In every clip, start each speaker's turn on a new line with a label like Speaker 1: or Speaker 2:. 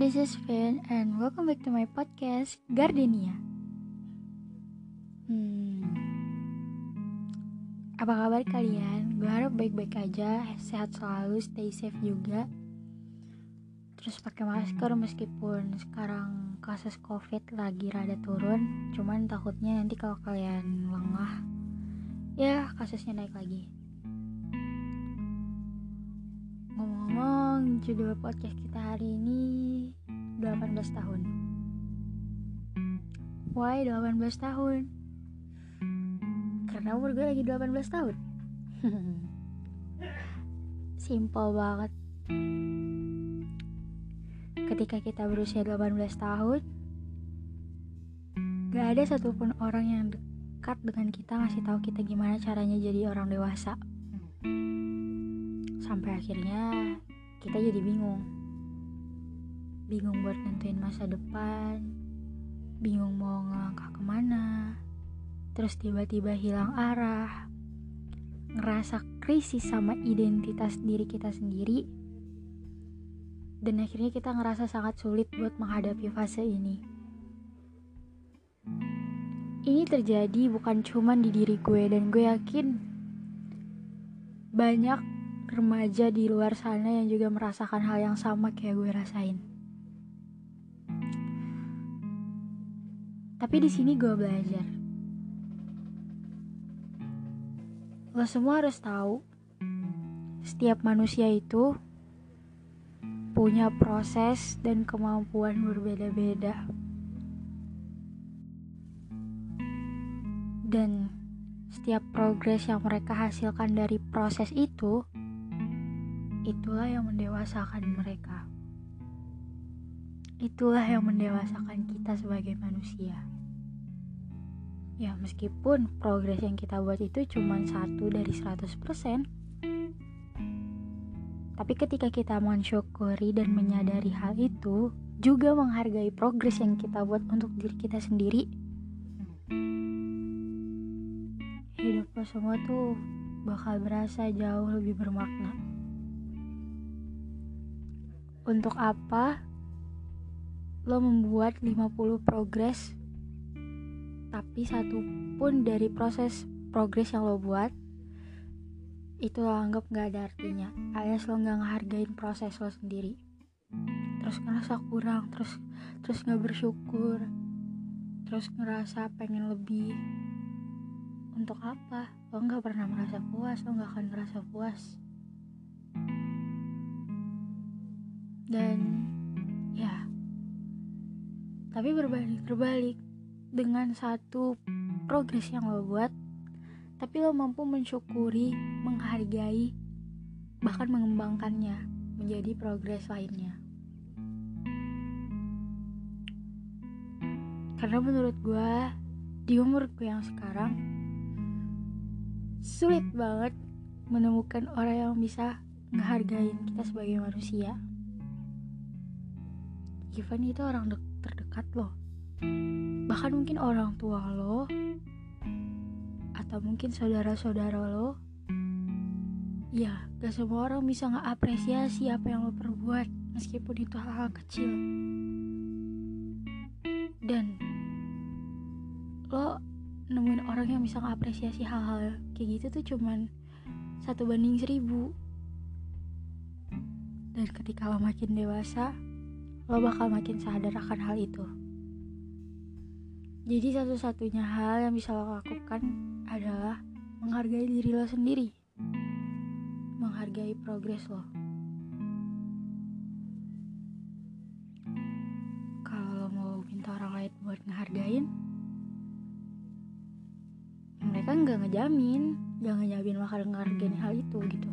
Speaker 1: this is Vin and welcome back to my podcast Gardenia. Hmm, apa kabar kalian? Gue harap baik-baik aja, sehat selalu, stay safe juga. Terus pakai masker meskipun sekarang kasus covid lagi rada turun, cuman takutnya nanti kalau kalian lengah, ya kasusnya naik lagi. Ngomong-ngomong, judul podcast kita hari ini 18 tahun. Why 18 tahun? Karena umur gue lagi 18 tahun. Simple banget. Ketika kita berusia 18 tahun, gak ada satupun orang yang dekat dengan kita ngasih tahu kita gimana caranya jadi orang dewasa. Sampai akhirnya kita jadi bingung. Bingung buat nentuin masa depan. Bingung mau ngelangkah ke mana. Terus tiba-tiba hilang arah. Ngerasa krisis sama identitas diri kita sendiri. Dan akhirnya kita ngerasa sangat sulit buat menghadapi fase ini. Ini terjadi bukan cuma di diri gue dan gue yakin. Banyak remaja di luar sana yang juga merasakan hal yang sama kayak gue rasain. Tapi di sini gue belajar. Lo semua harus tahu, setiap manusia itu punya proses dan kemampuan berbeda-beda. Dan setiap progres yang mereka hasilkan dari proses itu itulah yang mendewasakan mereka. Itulah yang mendewasakan kita sebagai manusia. Ya, meskipun progres yang kita buat itu cuma satu dari 100%, tapi ketika kita mensyukuri dan menyadari hal itu, juga menghargai progres yang kita buat untuk diri kita sendiri, hidup lo semua tuh bakal berasa jauh lebih bermakna. Untuk apa lo membuat 50 progres tapi satu pun dari proses progres yang lo buat itu lo anggap gak ada artinya. Alias lo gak ngehargain proses lo sendiri. Terus ngerasa kurang terus terus gak bersyukur terus ngerasa pengen lebih. Untuk apa? Lo gak pernah merasa puas lo gak akan merasa puas dan ya. Tapi berbalik terbalik dengan satu progres yang lo buat tapi lo mampu mensyukuri menghargai bahkan mengembangkannya menjadi progres lainnya. Karena menurut gue di umur gue yang sekarang sulit banget menemukan orang yang bisa ngehargain kita sebagai manusia even itu orang terdekat lo bahkan mungkin orang tua lo atau mungkin saudara-saudara lo ya gak semua orang bisa ngapresiasi apa yang lo perbuat meskipun itu hal-hal kecil. Dan lo nemuin orang yang bisa ngapresiasi hal-hal kayak gitu tuh cuman satu banding seribu. Dan ketika lo makin dewasa lo bakal makin sadar akan hal itu. Jadi satu-satunya hal yang bisa lo lakukan adalah menghargai diri lo sendiri. Menghargai progres lo. Kalau lo mau minta orang lain buat ngehargain, mereka nggak ngejamin, nggak ngejamin bakal ngehargain hal itu gitu.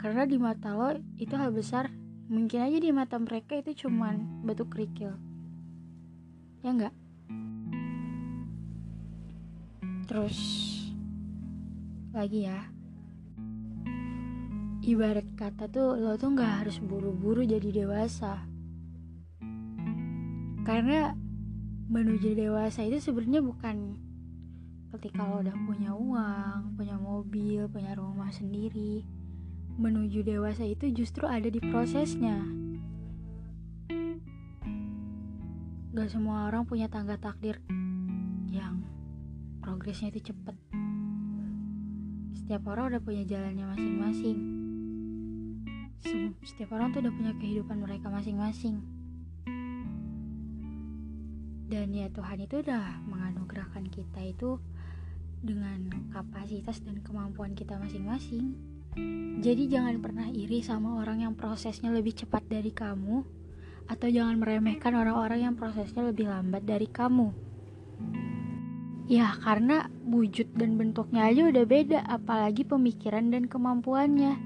Speaker 1: Karena di mata lo itu hal besar mungkin aja di mata mereka itu cuman batu kerikil. Ya enggak terus lagi ya. Ibarat kata tuh lo tuh nggak harus buru-buru jadi dewasa. Karena menuju dewasa itu sebenarnya bukan ketika lo udah punya uang punya mobil punya rumah sendiri menuju dewasa itu justru ada di prosesnya. gak semua orang punya tangga takdir yang progresnya itu cepet. Setiap orang udah punya jalannya masing-masing. Setiap orang tuh udah punya kehidupan mereka masing-masing. Dan ya Tuhan itu udah menganugerahkan kita itu dengan kapasitas dan kemampuan kita masing-masing jadi jangan pernah iri sama orang yang prosesnya lebih cepat dari kamu atau jangan meremehkan orang-orang yang prosesnya lebih lambat dari kamu. Ya karena wujud dan bentuknya aja udah beda Apalagi pemikiran dan kemampuannya.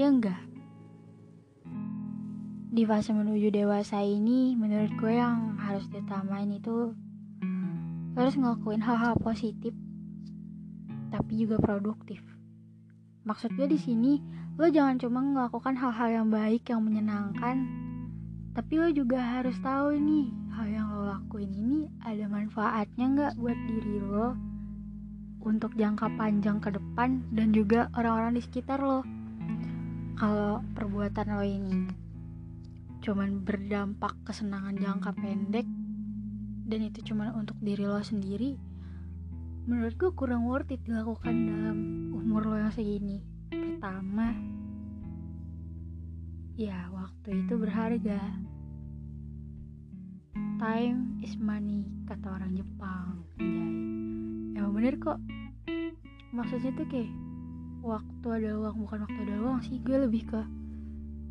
Speaker 1: Ya enggak? Di fase menuju dewasa ini Menurut gue yang harus ditamain itu harus ngelakuin hal-hal positif Tapi juga produktif Maksud gue di sini Lo jangan cuma melakukan hal-hal yang baik Yang menyenangkan. Tapi lo juga harus tahu nih hal yang lo lakuin ini ada manfaatnya nggak buat diri lo untuk jangka panjang ke depan dan juga orang-orang di sekitar lo. Kalau perbuatan lo ini cuman berdampak kesenangan jangka pendek dan itu cuma untuk diri lo sendiri menurut gue kurang worth it dilakukan dalam yang segini pertama ya waktu itu berharga. Time is money kata orang Jepang anjay. Emang bener kok. Maksudnya tuh kayak waktu ada uang bukan waktu ada uang sih. Gue lebih ke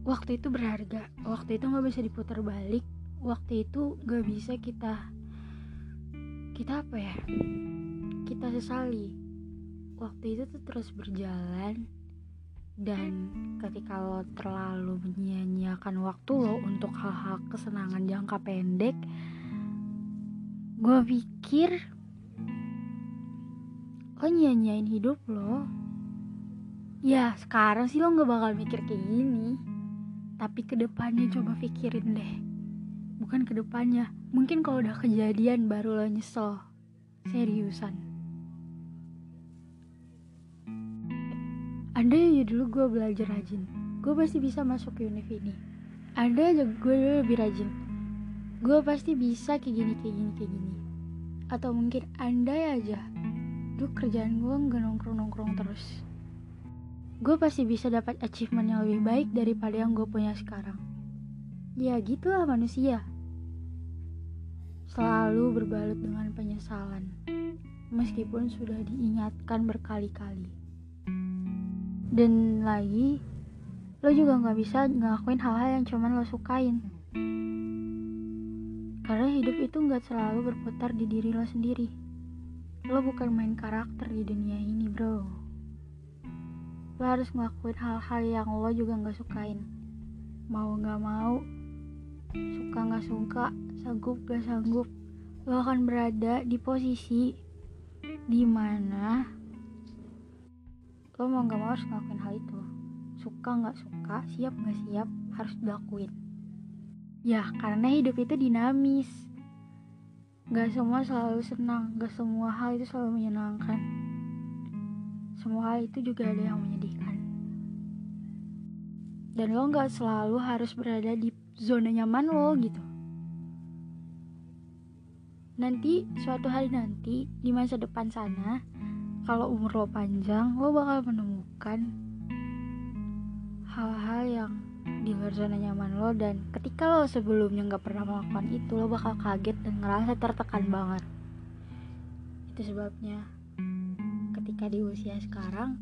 Speaker 1: waktu itu berharga. Waktu itu nggak bisa diputar balik. Waktu itu gak bisa kita kita apa ya? Kita sesali waktu itu tuh terus berjalan. Dan ketika lo terlalu menyia-nyiakan waktu lo untuk hal-hal kesenangan jangka pendek gue pikir lo nyia-nyiain hidup lo. Ya sekarang sih lo gak bakal mikir kayak gini. Tapi ke depannya coba pikirin deh. Bukan ke depannya mungkin kalau udah kejadian baru lo nyesel. Seriusan ada aja dulu gue belajar rajin. Gue pasti bisa masuk univ ini. Ada aja gue dulu lebih rajin. Gue pasti bisa kayak gini kayak gini kayak gini. Atau mungkin andai aja. Dulu kerjaan gue nggak nongkrong nongkrong terus. Gue pasti bisa dapat achievement yang lebih baik daripada yang gue punya sekarang. Ya gitulah manusia. Selalu berbalut dengan penyesalan. Meskipun sudah diingatkan berkali-kali dan lagi lo juga nggak bisa ngelakuin hal-hal yang cuman lo sukain. Karena hidup itu nggak selalu berputar di diri lo sendiri. Lo bukan main karakter di dunia ini bro. Lo harus ngelakuin hal-hal yang lo juga nggak sukain. Mau nggak mau suka nggak suka sanggup gak sanggup lo akan berada di posisi di mana lo mau gak mau harus ngelakuin hal itu. Suka gak suka siap gak siap harus dilakuin. Ya karena hidup itu dinamis. Gak semua selalu senang gak semua hal itu selalu menyenangkan. Semua hal itu juga ada yang menyedihkan. Dan lo gak selalu harus berada di zona nyaman lo gitu. Nanti suatu hari nanti di masa depan sana kalau umur lo panjang lo bakal menemukan hal-hal yang di luar zona nyaman lo dan ketika lo sebelumnya nggak pernah melakukan itu lo bakal kaget dan ngerasa tertekan banget. Itu sebabnya ketika di usia sekarang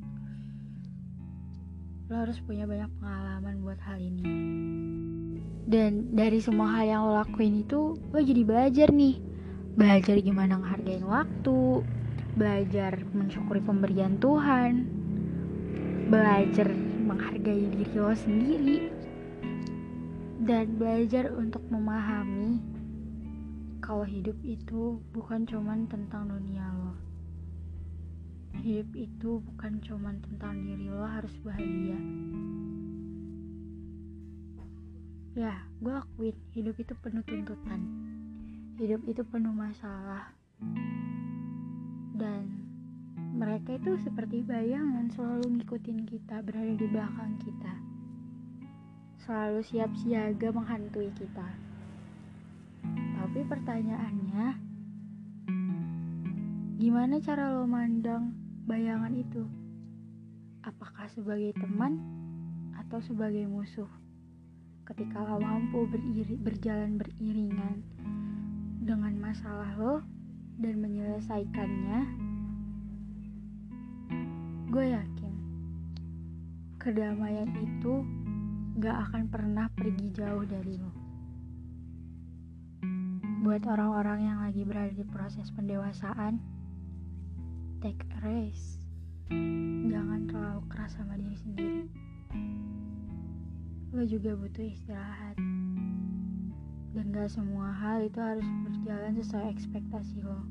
Speaker 1: lo harus punya banyak pengalaman buat hal ini. Dan dari semua hal yang lo lakuin itu lo jadi belajar nih. Belajar gimana ngehargain waktu belajar mensyukuri pemberian Tuhan, belajar menghargai diri lo sendiri, dan belajar untuk memahami kalau hidup itu bukan cuman tentang dunia lo. Hidup itu bukan cuman tentang diri lo harus bahagia. Ya, gue akuin hidup itu penuh tuntutan. Hidup itu penuh masalah dan mereka itu seperti bayangan selalu ngikutin kita berada di belakang kita selalu siap siaga menghantui kita tapi pertanyaannya, gimana cara lo mandang bayangan itu? Apakah sebagai teman atau sebagai musuh? Ketika lo mampu beriri, berjalan beriringan dengan masalah lo dan menyelesaikannya, gue yakin kedamaian itu gak akan pernah pergi jauh dari lo. Buat orang-orang yang lagi berada di proses pendewasaan, take a rest. Jangan terlalu keras sama diri sendiri. Lo juga butuh istirahat. Dan gak semua hal itu harus berjalan sesuai ekspektasi lo.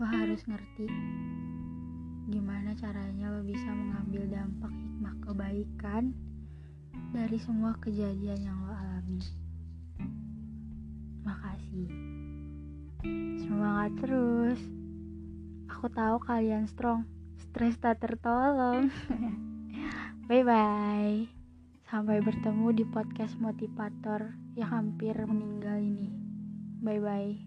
Speaker 1: Lo harus ngerti gimana caranya lo bisa mengambil dampak hikmah kebaikan dari semua kejadian yang lo alami. Makasih. Semangat terus. Aku tahu kalian strong. Stres tak tertolong. bye bye. Sampai bertemu di podcast motivator yang hampir meninggal ini. Bye bye.